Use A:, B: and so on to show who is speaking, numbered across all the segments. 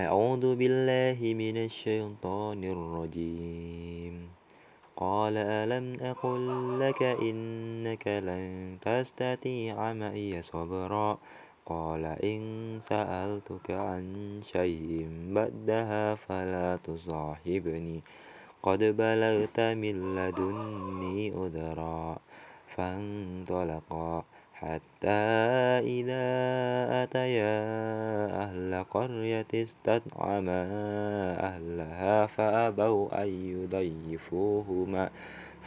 A: أعوذ بالله من الشيطان الرجيم. قال ألم أقل لك إنك لن تستطيع معي صبرا؟ قال إن سألتك عن شيء بعدها فلا تصاحبني. قد بلغت من لدني عذرا فانطلقا. حتى إذا أتيا أهل قرية استطعما أهلها فأبوا أن يضيفوهما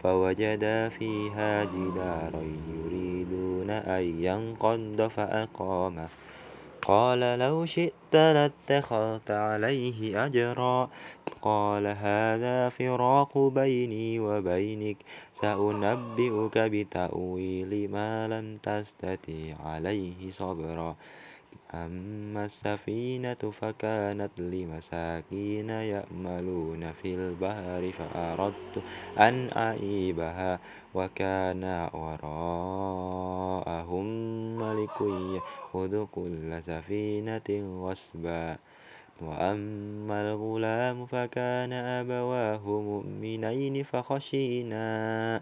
A: فوجدا فيها جدارا يريدون أن ينقض فأقامه قال لو شئت لاتخذت عليه أجرا. قال هذا فراق بيني وبينك سأنبئك بتأويل ما لم تستطع عليه صبرا. أما السفينة فكانت لمساكين يأملون في البحر فأردت أن أعيبها وكان وراءهم ملك يأخذ كل سفينة غصبا. وأما الغلام فكان أبواه مؤمنين فخشينا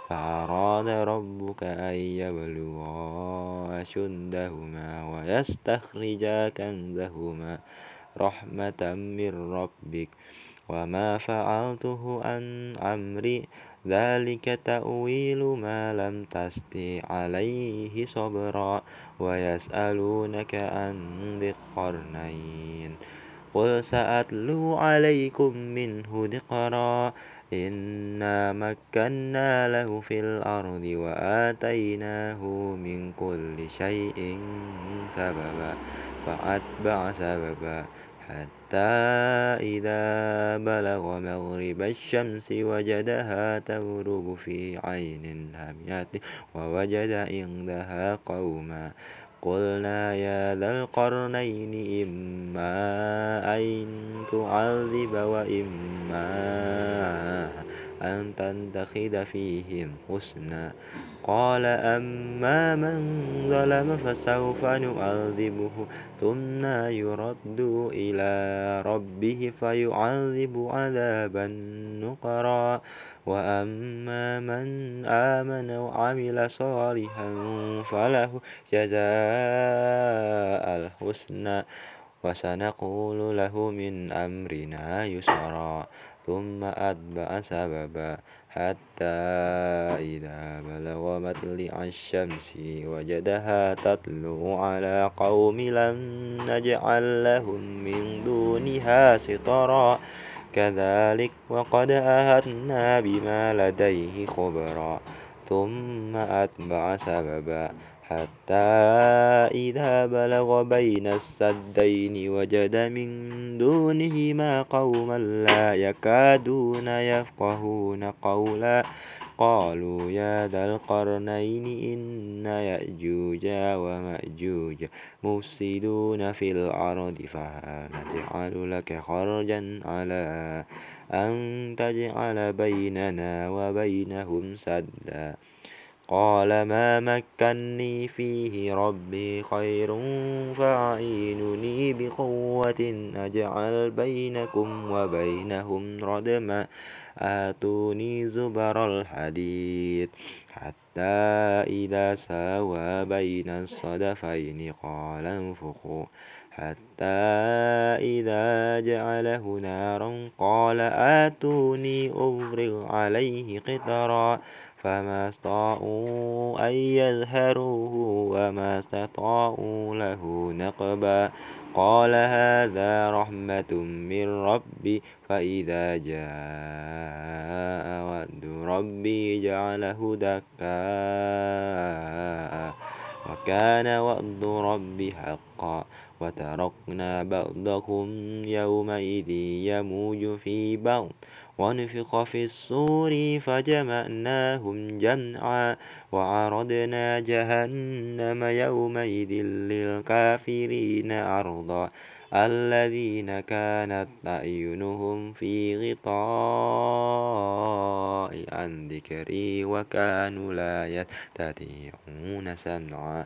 A: فأراد ربك أن يبلغا أشدهما ويستخرجا كنزهما رحمة من ربك وما فعلته عن أمري ذلك تأويل ما لم تستطع عليه صبرا ويسألونك عن ذي القرنين قل سأتلو عليكم منه ذكرا إنا مكنا له في الأرض وآتيناه من كل شيء سببا فأتبع سببا حتى إذا بلغ مغرب الشمس وجدها تغرب في عين هامية ووجد عندها قوما. قلنا يا ذا القرنين إما أن تعذب وإما أن تتخذ فيهم حسنا. قال أما من ظلم فسوف نعذبه ثم يرد إلى ربه فيعذب عذابا نقرا. وأما من آمن وعمل صالحا فله جزاء الحسنى. وسنقول له من أمرنا يسرا. ثم أتبع سببا حتى إذا بلغ مطلع الشمس وجدها تطلع على قوم لم نجعل لهم من دونها سترا كذلك وقد أهدنا بما لديه خبرا. ثم أتبع سببا حتى إذا بلغ بين السدين وجد من دونهما قوما لا يكادون يفقهون قولا. قالوا يا ذا القرنين إن يأجوج ومأجوج مفسدون في الأرض فهل نجعل لك خرجا على أن تجعل بيننا وبينهم سدا. قال ما مكني فيه ربي خير فأعينني بقوة أجعل بينكم وبينهم ردما. آتوني زبر الحديد حتى إذا ساوى بين الصدفين. قال انفخوا حتى إذا جعله نارا. قال آتوني أفرغ عليه قطرا. فما استطاعوا أن يظهروه وما استطاعوا له نقبا. قال هذا رحمة من ربي فإذا جاء وعد ربي جعله دكا وكان وعد ربي حقا. وتركنا بعضكم يومئذ يموج في بعض. ونفخ في الصور فجمعناهم جمعا وعرضنا جهنم يومئذ للكافرين عرضا الذين كانت أعينهم في غطاء عن ذكري وكانوا لا يستطيعون سمعا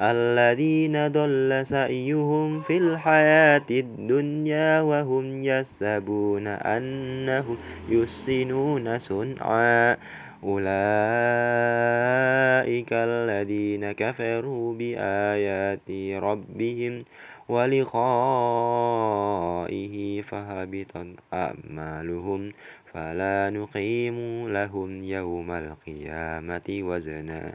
A: الذين ضل سعيهم في الحياة الدنيا وهم يحسبون أنهم يحسنون صنعا. أولئك الذين كفروا بآيات ربهم ولقائه فهبطت أعمالهم فلا نقيم لهم يوم القيامة وزنا.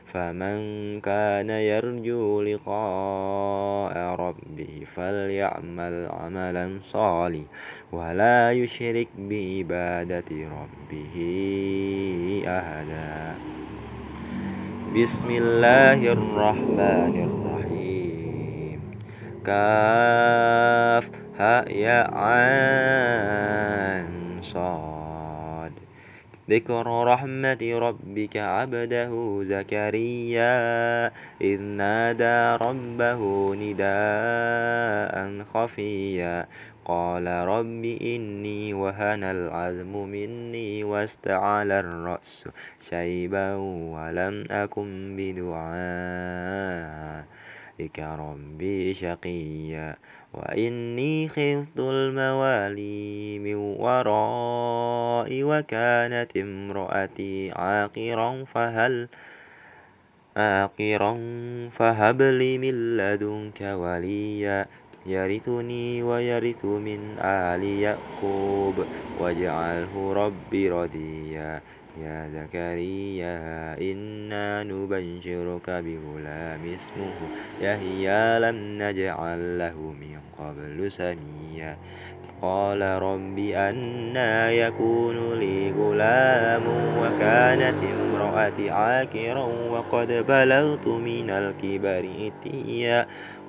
A: فمن كان يرجو لقاء ربه فليعمل عملا صالحا ولا يشرك بعبادة ربه أحدا بسم الله الرحمن الرحيم كاف ها يا عين صاد ذكر رحمة ربك عبده زكريا إذ نادى ربه نداء خفيا. قال رب إني وهن العزم مني واستعل الرأس شيبا ولم أكن بدعائك ربي شقيا وإني خفت الموالي من ورائي وكانت امرأتي عاقرا فهل عاقرا فهب لي من لدنك وليا يرثني ويرث من آل يعقوب واجعله ربي رضيا يا زكريا إنا نبشرك بغلام اسمه يحيى لم نجعل له من قبل سميا. قال رب أنا يكون لي غلام وكانت امرأتي عاكرا وقد بلغت من الكبر إتيا.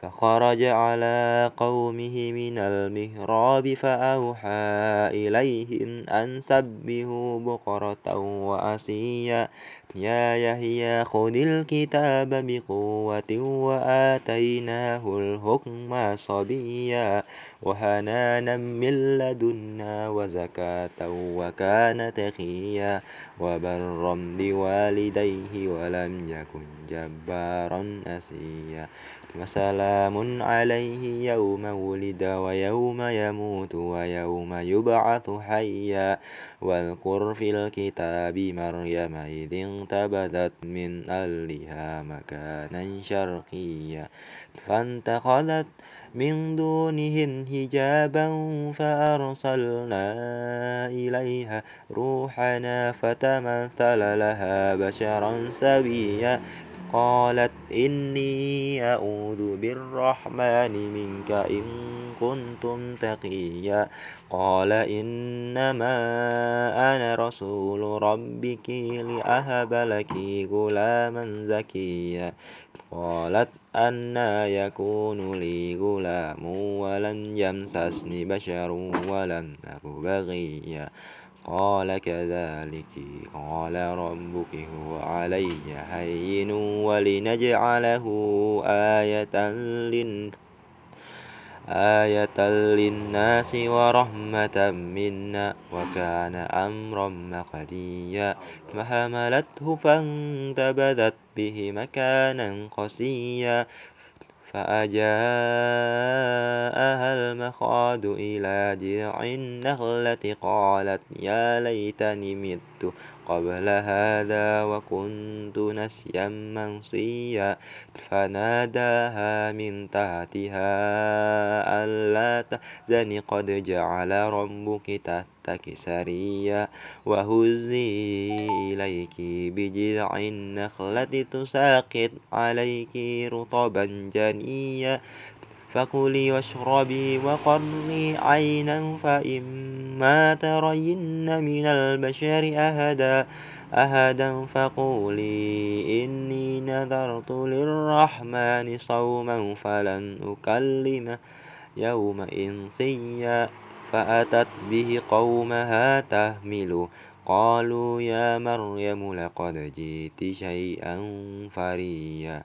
A: فخرج على قومه من المهراب فأوحى إليهم أن سبهوا بقرة وأسيا. يا يحيى خذ الكتاب بقوة وآتيناه الحكم صبيا. وهنانا من لدنا وزكاة وكان تقيا. وبرا بوالديه ولم يكن جبارا أسيا. وسلام عليه يوم ولد ويوم يموت ويوم يبعث حيا. واذكر في الكتاب مريم إذ فانتبذت من أهلها مكانا شرقيا فانتخذت من دونهم حجابا فأرسلنا إليها روحنا فتمثل لها بشرا سويا. قالت إني أعوذ بالرحمن منك إن كنتم تقيا. قال إنما أنا رسول ربك لأهب لك غلاما زكيا. قالت أنا يكون لي غلام ولن يمسسني بشر ولم أك بغيا قال كذلك قال ربك هو علي هين ولنجعله آية للناس آية للناس ورحمة منا وكان أمرا مقديا فحملته فانتبذت به مكانا قصيا. فأجاءها المخاض إلى جذع النخلة قالت يا ليتني مت. قبل هذا وكنت نسيا منصيا فناداها من تحتها ألا تحزن قد جعل ربك تحتك سريا. وهزي إليك بجذع النخلة تساقط عليك رطبا جنيا. فكلي واشربي وقري عينا فإما ترين من البشر أهدا أهدا فقولي إني نذرت للرحمن صوما فلن أكلم يوم إنسيا فأتت به قومها تهمل. قالوا يا مريم لقد جئت شيئا فريا.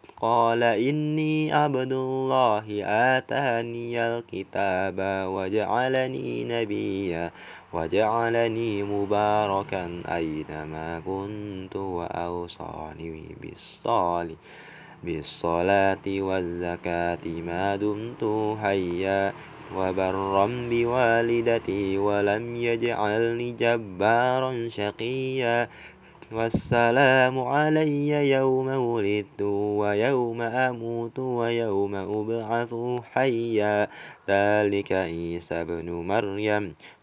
A: قال إني عبد الله آتاني الكتاب وجعلني نبيا وجعلني مباركا أينما كنت وأوصاني بالصالح بالصلاة والزكاة ما دمت حيا وبرا بوالدتي ولم يجعلني جبارا شقيا. والسلام علي يوم ولدت ويوم أموت ويوم أبعث حيا. ذلك عيسى ابن مريم.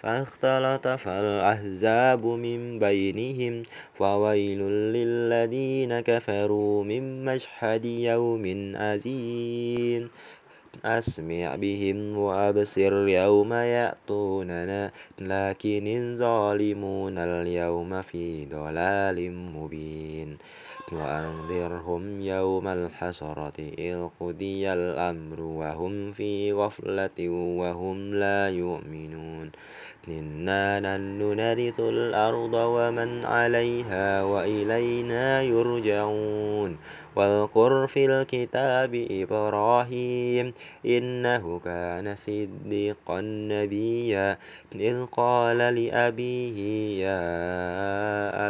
A: فاختلط الأحزاب من بينهم فويل للذين كفروا من مشهد يوم أزين. أسمع بهم وأبصر يوم يأتوننا لكن الظالمون اليوم في ضلال مبين. وأنذرهم يوم الحسرة إذ قضي الأمر وهم في غفلة وهم لا يؤمنون إنا نحن نرث الأرض ومن عليها وإلينا يرجعون واذكر في الكتاب إبراهيم إنه كان صديقا نبيا إذ قال لأبيه يا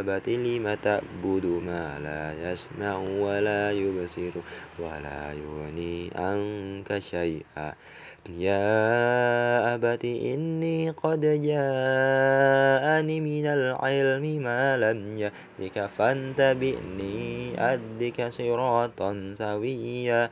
A: أبت لم تعبد ما لا يسمع ولا يبصر ولا يغني عنك شيئا. يا أبت إني قد جاءني من العلم ما لم يأتك فانتبئني أدك صراطا سويا.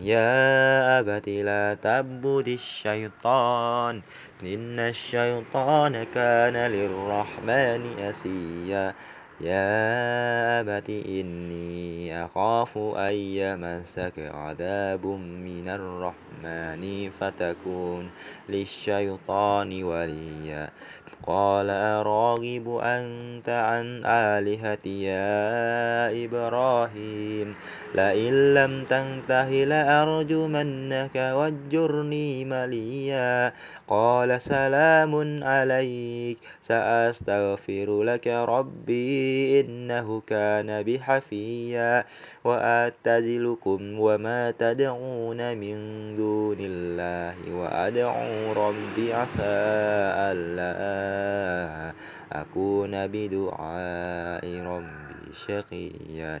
A: يا أبت لا تعبد الشيطان إن الشيطان كان للرحمن أسيا. يا أبت إني أخاف أن يمسك عذاب من الرحمن فتكون للشيطان وليا قال أراغب أنت عن آلهتي يا إبراهيم. لئن لم تنته لأرجمنك واجرني مليا. قال سلام عليك سأستغفر لك ربي إنه كان بحفيا. وأعتزلكم وما تدعون من دون الله وأدعو ربي عسى ألا أكون بدعاء ربي شقيا.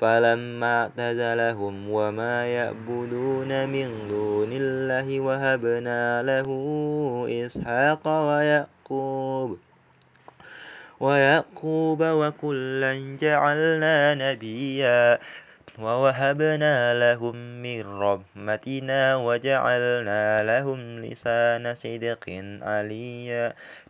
A: فلما اعتزلهم وما يعبدون من دون الله وهبنا له إسحاق ويعقوب ويعقوب وكلا جعلنا نبيا. ووهبنا لهم من رحمتنا وجعلنا لهم لسان صدق عليا.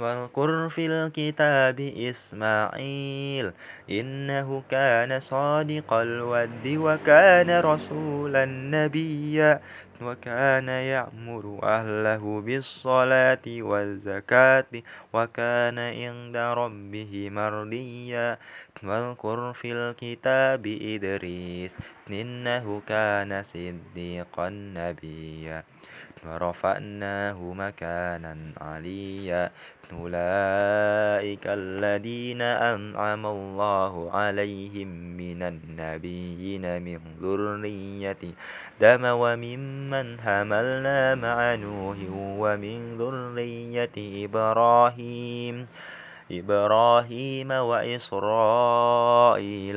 A: واذكر في الكتاب إسماعيل إنه كان صادق الود وكان رسولا نبيا وكان يأمر أهله بالصلاة والزكاة وكان عند ربه مرضيا واذكر في الكتاب إدريس إنه كان صديقا نبيا ورفعناه مكانا عليا. أولئك الذين أنعم الله عليهم من النبيين من ذرية دم وممن حملنا مع نوح ومن ذرية إبراهيم إبراهيم وإسرائيل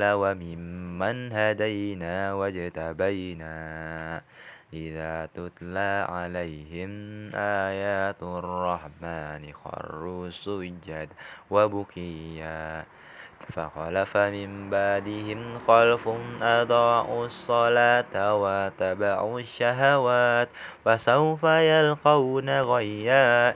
A: وممن هدينا واجتبينا. إذا تتلى عليهم آيات الرحمن خروا سجد وبكيا. فخلف من بعدهم خلف أضاعوا الصلاة واتبعوا الشهوات فسوف يلقون غيا.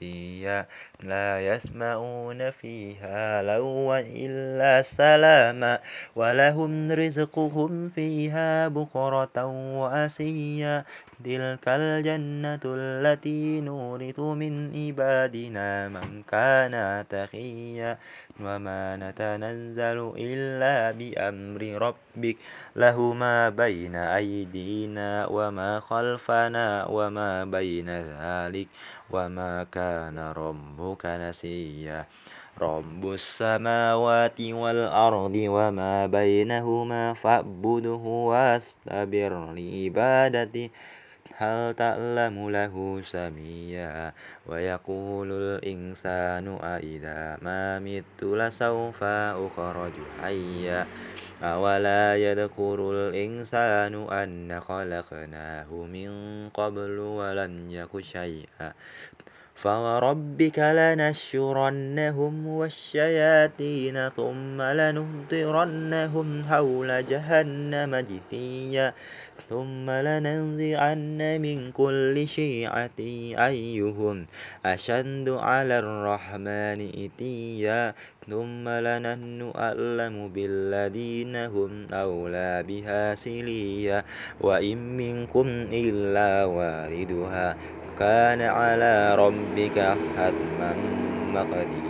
A: مأتيا لا يسمعون فيها لغوا إلا سلاما ولهم رزقهم فيها بكرة وأسيا. تلك الجنة التي نورث من عبادنا من كان تقيا. وما نتنزل إلا بأمر ربك. له ما بين أيدينا وما خلفنا وما بين ذلك. وما كان ربك نسيا رب السماوات والأرض وما بينهما فاعبده واستبر لعبادته هل تعلم له سميا؟ ويقول الإنسان أإذا ما مت لسوف أخرج حيا؟ أولا يذكر الإنسان أن خلقناه من قبل ولم يك شيئا؟ فوربك لنشرنهم والشياطين ثم لنهضرنهم حول جهنم جثيا. ثم لننزعن من كل شيعة أيهم أشد على الرحمن إتيا. ثم لنحن أعلم بالذين هم أولى بها سليا. وإن منكم إلا واردها. كان على ربك حتما مقديا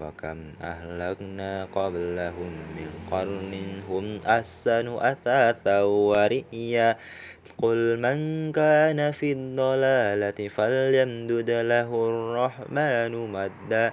A: وكم أهلكنا قبلهم من قرن هم أحسن أثاثا ورئيا. قل من كان في الضلالة فليمدد له الرحمن مدا.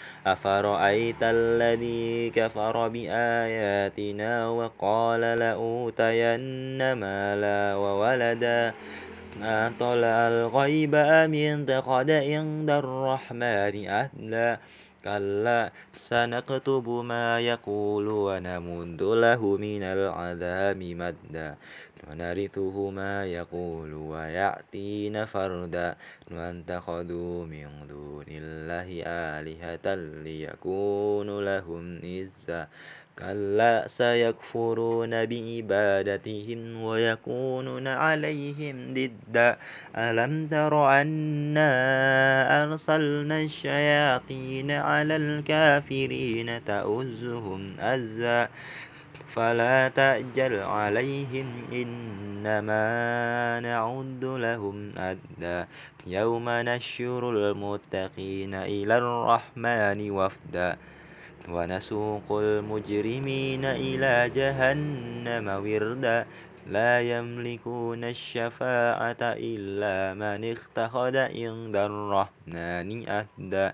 A: أفرأيت الذي كفر بآياتنا وقال لأوتين مالا وولدا أطلع الغيب أم انتقد عند الرحمن أهلا كلا سنكتب ما يقول ونمد له من العذاب مدا ونرثه ما يقول ويأتين فردا. واتخذوا من دون الله آلهة ليكونوا لهم عزا كلا سيكفرون بعبادتهم ويكونون عليهم ضدا. ألم تر أنا أرسلنا الشياطين على الكافرين تؤزهم أزا؟ فلا تأجل عليهم إنما نعد لهم أدا يوم نشر المتقين إلى الرحمن وفدا. ونسوق المجرمين إلى جهنم وردا. لا يملكون الشفاعة إلا من اتخذ عند الرحمن أهدا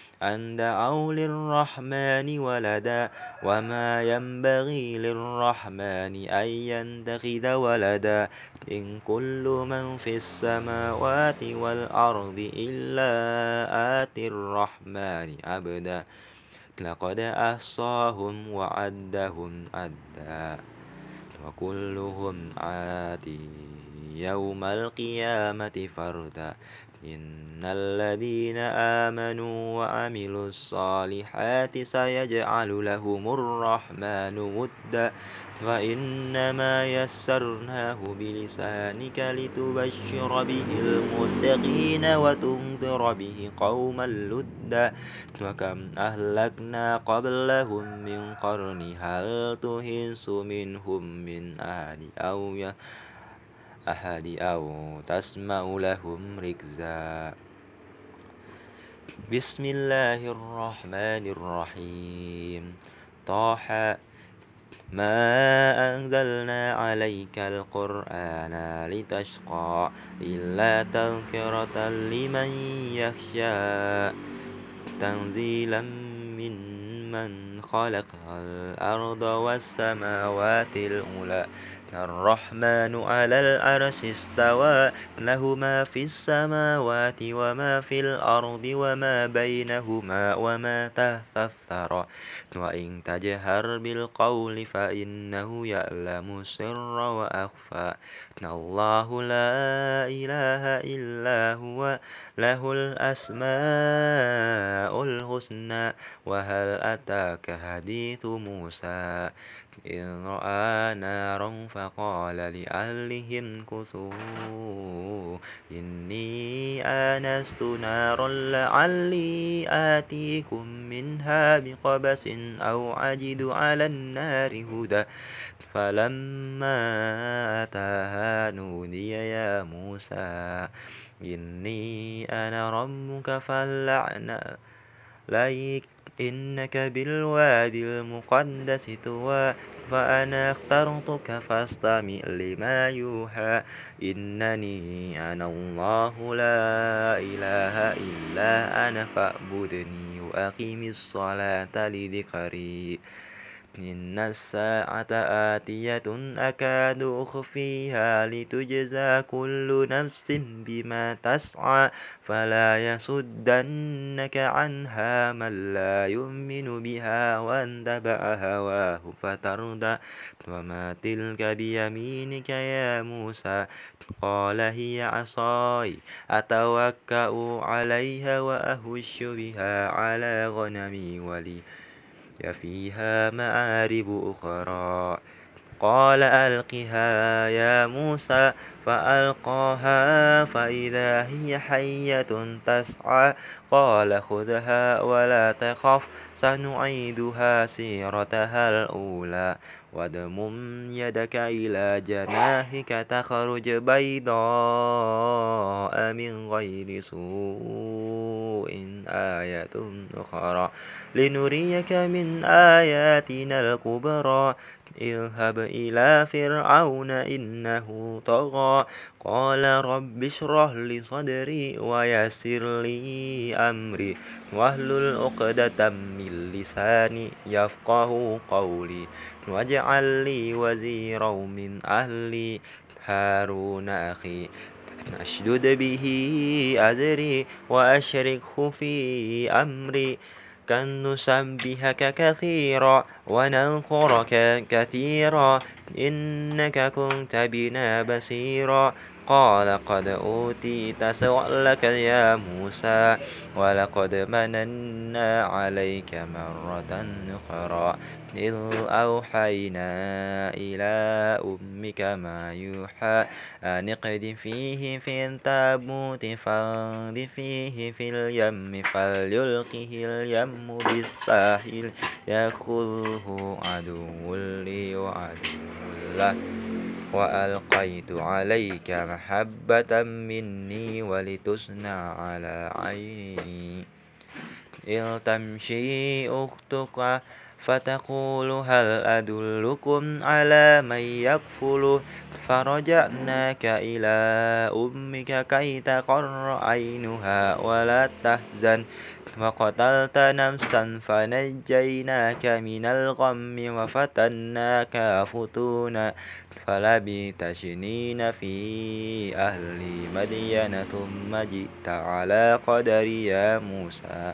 A: أن دعوا للرحمن ولدا وما ينبغي للرحمن أن يتخذ ولدا إن كل من في السماوات والأرض إلا آتي الرحمن عبدا لقد أحصاهم وعدهم عدا وكلهم آتي يوم القيامة فردا إن الذين آمنوا وعملوا الصالحات سيجعل لهم الرحمن ودا فإنما يسرناه بلسانك لتبشر به المتقين وتنذر به قوما لدا وكم أهلكنا قبلهم من قرن هل تهنس منهم من أهل أو أحد أو تسمع لهم ركزا. بسم الله الرحمن الرحيم. طه ما أنزلنا عليك القرآن لتشقى إلا تذكرة لمن يخشى. تنزيلا ممن خلق الأرض والسماوات الأولى. الرحمن على العرش استوى له ما في السماوات وما في الأرض وما بينهما وما تحت الثرى وإن تجهر بالقول فإنه يعلم السر وأخفى. الله لا إله إلا هو له الأسماء الحسنى. وهل أتاك حديث موسى إذ رأى نارا فقال لأهلهم كثوا إني آنست نارا لعلي آتيكم منها بقبس أو أجد على النار هدى فلما أتاها نودي يا موسى إني أنا ربك فلعن إنك بالوادي المقدس طوى فأنا اخترتك فاستمع لما يوحى. إنني أنا الله لا إله إلا أنا فاعبدني وأقم الصلاة لذكري. إن الساعة آتية أكاد أخفيها لتجزى كل نفس بما تسعى فلا يصدنك عنها من لا يؤمن بها واتبع هواه فتردى وما تلك بيمينك يا موسى قال هي عصاي أتوكأ عليها وأهش بها على غنمي ولي فيها مآرب أخرى. قال ألقها يا موسى فألقاها فإذا هي حية تسعى. قال خذها ولا تخف سنعيدها سيرتها الأولى. واضمم يدك إلى جناحك تخرج بيضاء من غير سوء آية أخرى. لنريك من آياتنا الكبرى. اذهب إلى فرعون إنه طغى. قال رب اشرح لي صدري ويسر لي أمري. واهلل عقدة من لساني يفقه قولي. واجعل لي وزيرا من أهلي. هارون أخي أشدد به أزري وأشركه في أمري. كن نسبحك كثيرا ونذكرك كثيرا إنك كنت بنا بصيرا. قال قد أوتيت سؤلك يا موسى ولقد مننا عليك مرة أخرى إذ أوحينا إلى أمك ما يوحى أن فيه في التابوت فاقذ فيه في اليم فليلقه اليم بالساحل يأخذه عدو لي وعدو له وألقيت عليك محبة مني ولتصنع على عيني. إذ تمشي أختك فتقول هل أدلكم على من يكفل؟ فرجعناك إلى أمك كي تقر عينها ولا تحزن. وقتلت نفسا فنجيناك من الغم وفتناك فتونا. فلبثت سنين في أهل مدين ثم جئت على قدر يا موسى.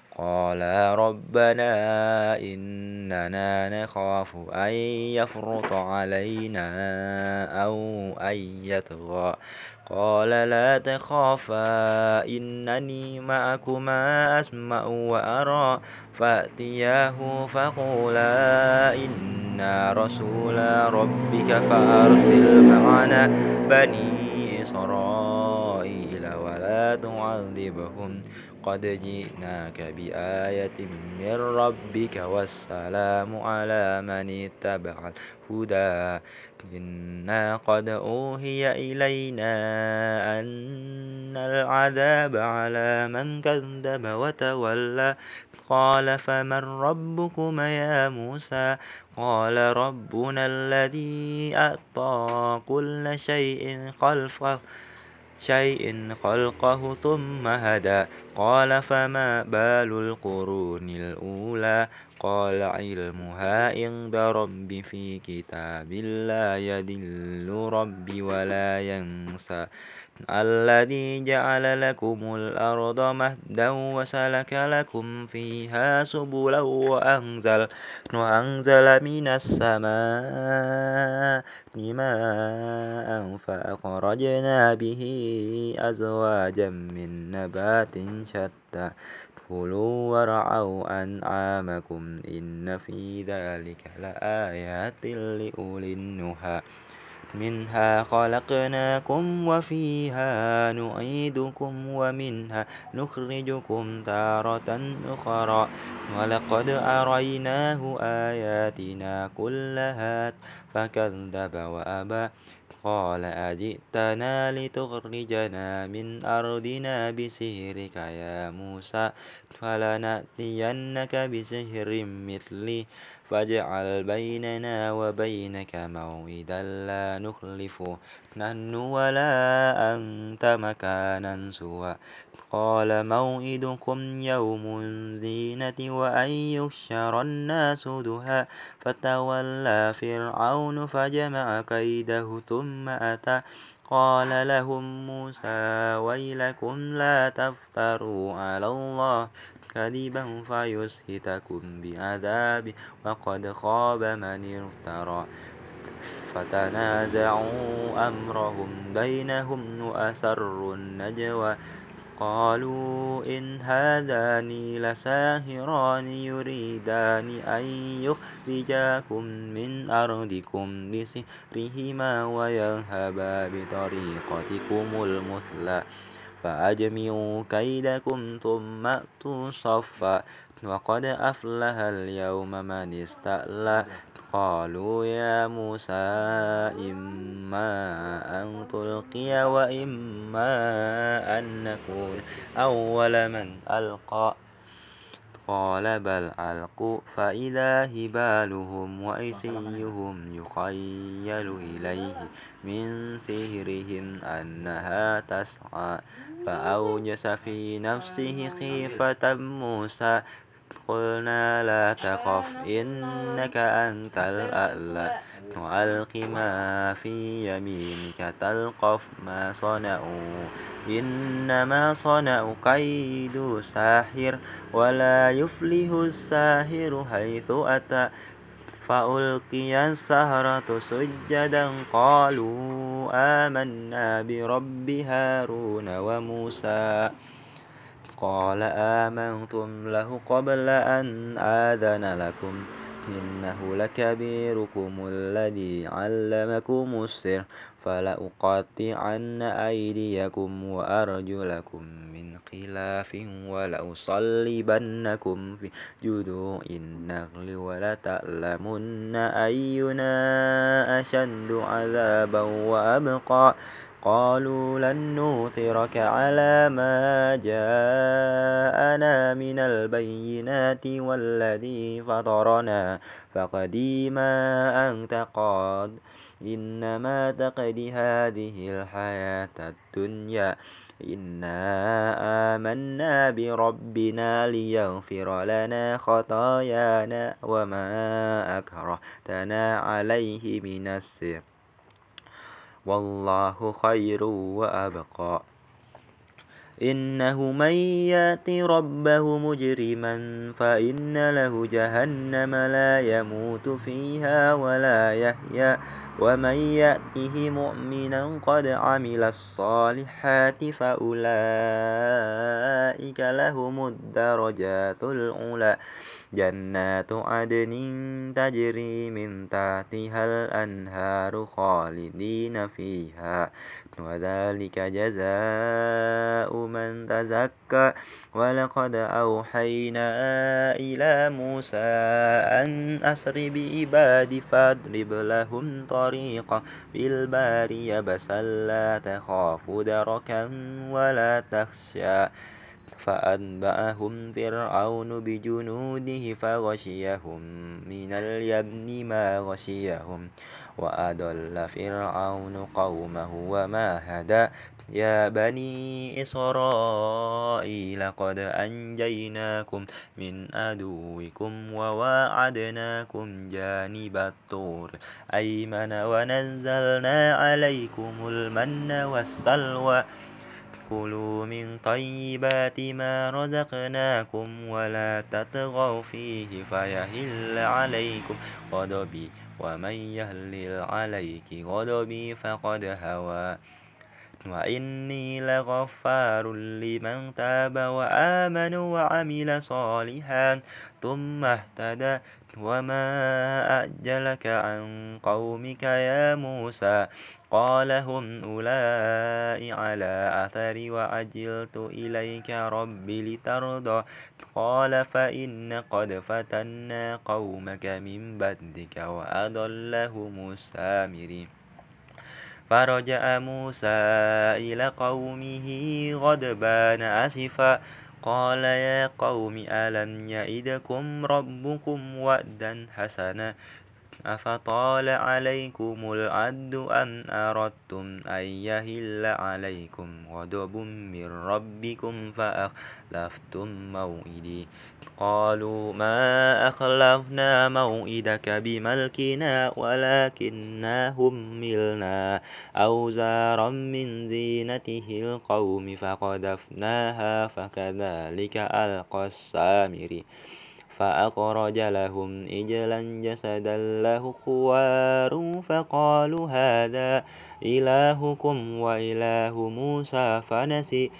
A: قالا ربنا إننا نخاف أن يفرط علينا أو أن يطغى. قال لا تخافا إنني معكما أسمع وأرى. فأتياه فقولا إنا رسول ربك فأرسل معنا بني إسرائيل ولا تعذبهم. قد جئناك بآية من ربك والسلام على من اتبع الهدى. إنا قد أوهي إلينا أن العذاب على من كذب وتولى. قال فمن ربكما يا موسى؟ قال ربنا الذي أعطى كل شيء خلفه. شيء خلقه ثم هدى. قال فما بال القرون الأولى؟ قال علمها عند ربي في كتاب لا يدل ربي ولا ينسى. الذي جعل لكم الأرض مهدا وسلك لكم فيها سبلا وأنزل وأنزل من السماء ماء فأخرجنا به أزواجا من نبات شتى. كلوا ورعوا أنعامكم إن في ذلك لآيات لأولي النهى. منها خلقناكم وفيها نعيدكم ومنها نخرجكم تارة أخرى. ولقد أريناه آياتنا كلها فكذب وأبى. قال أجئتنا لتخرجنا من أرضنا بسحرك يا موسى فلنأتينك بسحر مثلي فاجعل بيننا وبينك موعدا لا نخلفه نحن ولا أنت مكانا سوى. قال موعدكم يوم الزينة وأن يحشر الناس دها فتولى فرعون فجمع كيده ثم أتى. قال لهم موسى ويلكم لا تفتروا على الله. كذبا فيسهتكم بعذاب وقد خاب من افترى. فتنازعوا أمرهم بينهم وأسروا النجوى. قالوا إن هذان لساهران يريدان أن يخرجاكم من أرضكم بسحرهما ويذهبا بطريقتكم المثلى. فأجمعوا كيدكم ثم أتوا صفا. وقد أفلح اليوم من استألى قالوا يا موسى إما أن تلقي وإما أن نكون. أول من ألقى قال بل ألقوا فإذا هبالهم وعصيهم يخيل إليه من سحرهم أنها تسعى فأوجس في نفسه خيفة موسى قلنا لا تخف إنك أنت الأعلى وألق ما في يمينك تلقف ما صنعوا. إنما صنعوا كيد ساحر ولا يفلح الساحر حيث أتى. فألقي السهرة سجدا قالوا آمنا برب هارون وموسى. قال آمنتم له قبل أن آذن لكم. إنه لكبيركم الذي علمكم السر فلأقطعن أيديكم وأرجلكم من خلاف ولأصلبنكم في جذوع النخل ولتعلمن أينا أشد عذابا وأبقى. قالوا لن نؤثرك على ما جاءنا من البينات والذي فطرنا فقدي ما أنت قاد إنما تقدي هذه الحياة الدنيا. إنا آمنا بربنا ليغفر لنا خطايانا وما أكرهتنا عليه من السر. والله خير وأبقى. إنه من يأت ربه مجرما فإن له جهنم لا يموت فيها ولا يحيا ومن يأته مؤمنا قد عمل الصالحات فأولئك لهم الدرجات العلى جنات عدن تجري من تحتها الأنهار خالدين فيها. وذلك جزاء من تزكى. ولقد أوحينا إلى موسى أن أسر بعبادي فاضرب لهم طريقا بالبار يبسا لا تخاف دركا ولا تخشى. فأتبعهم فرعون بجنوده فغشيهم من اليم ما غشيهم. وأضل فرعون قومه وما هدى. يا بني إسرائيل قد أنجيناكم من عدوكم وواعدناكم جانب الطور. أيمن ونزلنا عليكم المن والسلوى. كلوا من طيبات ما رزقناكم ولا تطغوا فيه فيهل عليكم. غضبي ومن يهلل عليك غضبي فقد هوى وإني لغفار لمن تاب وآمن وعمل صالحا ثم اهتدى. وما أجلك عن قومك يا موسى؟ قال هم أولئك على أثري وعجلت إليك ربي لترضى. قال فإن قد فتنا قومك من بدك وأضلهم السامرين. فرجع موسى إلى قومه غضبان أسفا. قال يا قوم ألم يئدكم ربكم وعدا حسنا؟ أفطال عليكم العد أم أردتم أن يهل عليكم غضب من ربكم فأخلفتم موئدي قالوا ما أخلفنا موئدك بملكنا ولكننا هملنا أوزارا من زينته القوم فقذفناها فكذلك ألقى السامري فأخرج لهم إجلا جسدا له خوار فقالوا هذا إلهكم وإله موسى فنسي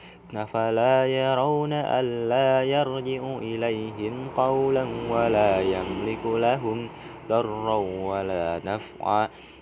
A: فلا يرون ألا يرجع إليهم قولا ولا يملك لهم ضرا ولا نفعا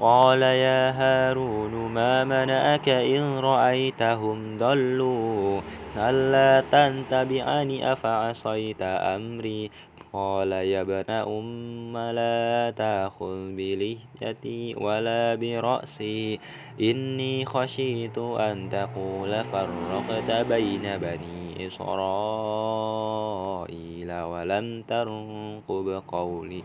A: قال يا هارون ما منعك إن رأيتهم ضلوا؟ ألا تنتبعني أفعصيت أمري؟ قال يا ابن أم لا تأخذ بلحيتي ولا برأسي. إني خشيت أن تقول فرقت بين بني إسرائيل ولم ترقب قولي.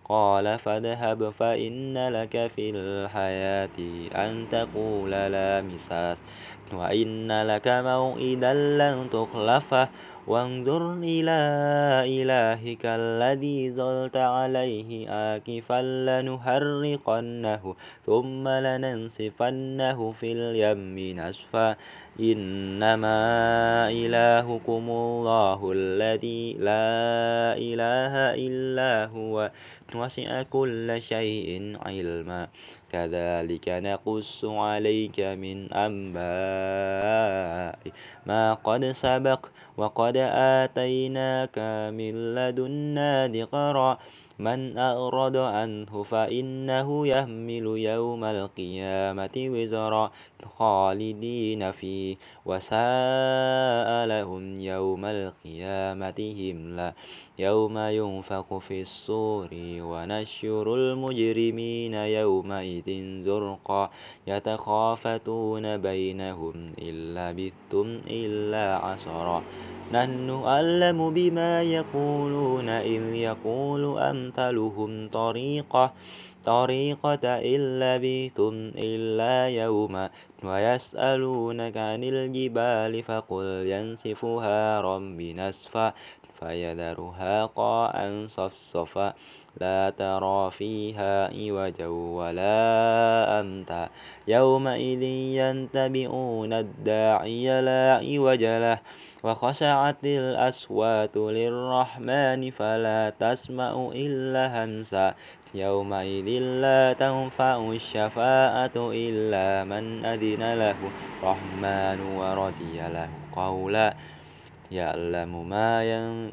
A: قال فاذهب فإن لك في الحياة أن تقول لا مساس وإن لك موئدا لن تخلفه وانظر إلى إلهك الذي ظلت عليه آكفا لنحرقنه ثم لننسفنه في اليم نسفا إنما إلهكم الله الذي لا إله إلا هو. وسع كل شيء علما. كذلك نقص عليك من أنباء ما قد سبق وقد آتيناك من لدنا ذكرا. من أعرض عنه فإنه يحمل يوم القيامة وزرا. خالدين فيه وساء لهم يوم القيامة هملا يوم ينفخ في الصور ونشر المجرمين يومئذ زرقا يتخافتون بينهم إن لبثتم إلا عشرا. نحن أعلم بما يقولون إذ يقول أمثلهم طريقة طريقة إن لبثتم إلا يوما ويسألونك عن الجبال فقل ينسفها ربي نسفا فيذرها قاعا صفصفا لا ترى فيها عوجا ولا أمتا يومئذ ينتبئون الداعي لا عوج له وخشعت الأصوات للرحمن فلا تسمع إلا همسا يومئذ لا تنفع الشفاعة إلا من أذن له. الرحمن ورضي له قولا. يعلم ما ين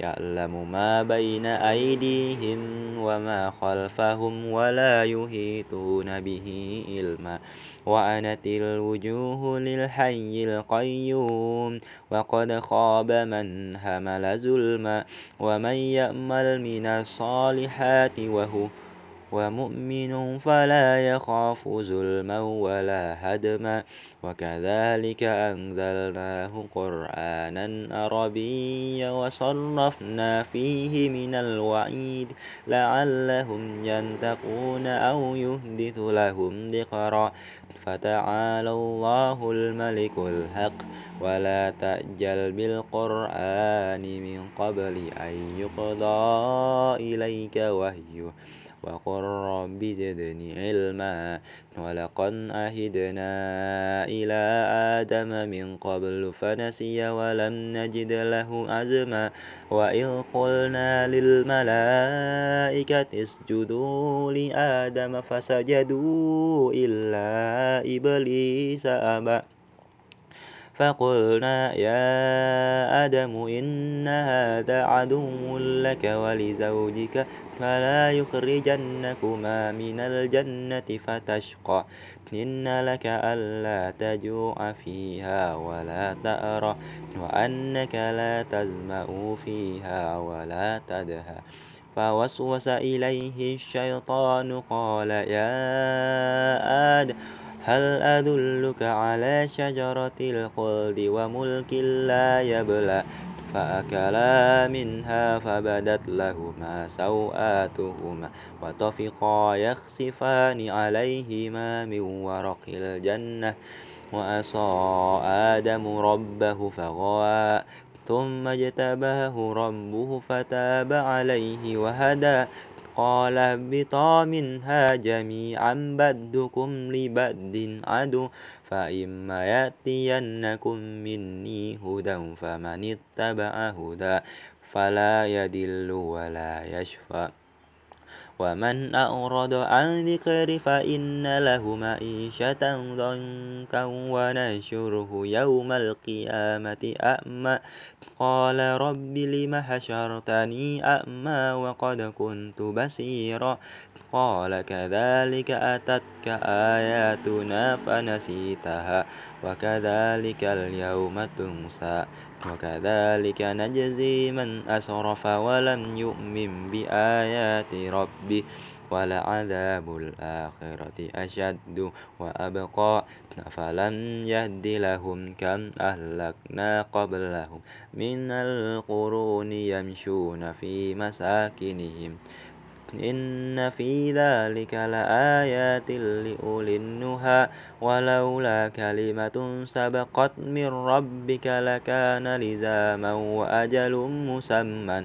A: يعلم ما بين أيديهم وما خلفهم ولا يهيتون به علما. وأنت الوجوه للحي القيوم. وقد خاب من همل ظلما. ومن يأمل من الصالحات وهو ومؤمن فلا يخاف ظلما ولا هدما. وكذلك أنزلناه قرآنا عربيا وصرفنا فيه من الوعيد لعلهم ينتقون أو يهدث لهم ذكرا. فتعالى الله الملك الحق. ولا تأجل بالقرآن من قبل أن يقضى إليك وهيه وقل رب زدني علما. ولقد عهدنا إلى آدم من قبل فنسي ولم نجد له عزما وإذ قلنا للملائكة اسجدوا لآدم فسجدوا إلا إبليس أبى. فقلنا يا آدم إن هذا عدو لك ولزوجك فلا يخرجنكما من الجنة فتشقى. إن لك ألا تجوع فيها ولا تأرى وأنك لا تزمأ فيها ولا تدهى. فوسوس إليه الشيطان قال يا آدم هل أدلك على شجرة الخلد وملك لا يبلى؟ فأكلا منها فبدت لهما سوآتهما وطفقا يخسفان عليهما من ورق الجنة. وأصى آدم ربه فغوى ثم اجتباه ربه فتاب عليه وهدى. قال اهبطا منها جميعا بدكم لبد عدو فإما يأتينكم مني هدى فمن اتبع هدى فلا يدل ولا يشفى. ومن أعرض عن ذكر فإن له معيشة ضنكا ونشره يوم القيامة أعمى قال رب لم حشرتني أعمى وقد كنت بصيرا. قال كذلك أتتك آياتنا فنسيتها وكذلك اليوم تنسى. وكذلك نجزي من أسرف ولم يؤمن بآيات ربه ولعذاب الآخرة أشد وأبقى. فلم يهد لهم كم أهلكنا قبلهم من القرون يمشون في مساكنهم. إن في ذلك لآيات لأولي النهى ولولا كلمة سبقت من ربك لكان لزاما وأجل مسمى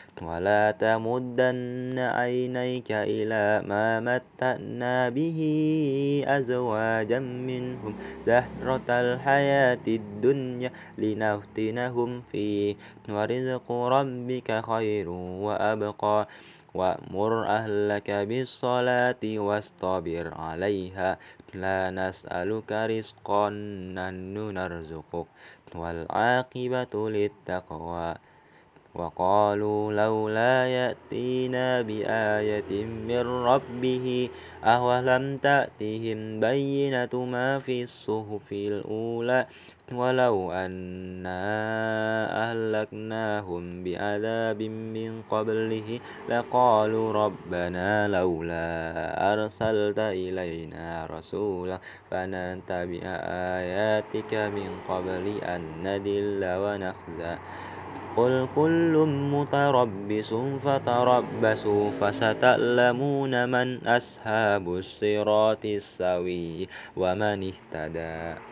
A: ولا تمدن عينيك إلى ما متأنا به أزواجا منهم زهرة الحياة الدنيا لنفتنهم فيه. ورزق ربك خير وأبقى. وأمر أهلك بالصلاة واصطبر عليها. لا نسألك رزقا نحن نرزقك. والعاقبة للتقوى. وقالوا لولا يأتينا بآية من ربه أولم تأتهم بينة ما في الصحف الأولى ولو أنا أهلكناهم بعذاب من قبله لقالوا ربنا لولا أرسلت إلينا رسولا فنتبع آياتك من قبل أن ندل ونخزى قل كل متربص فتربصوا فستعلمون من أصحاب الصراط السوي ومن اهتدى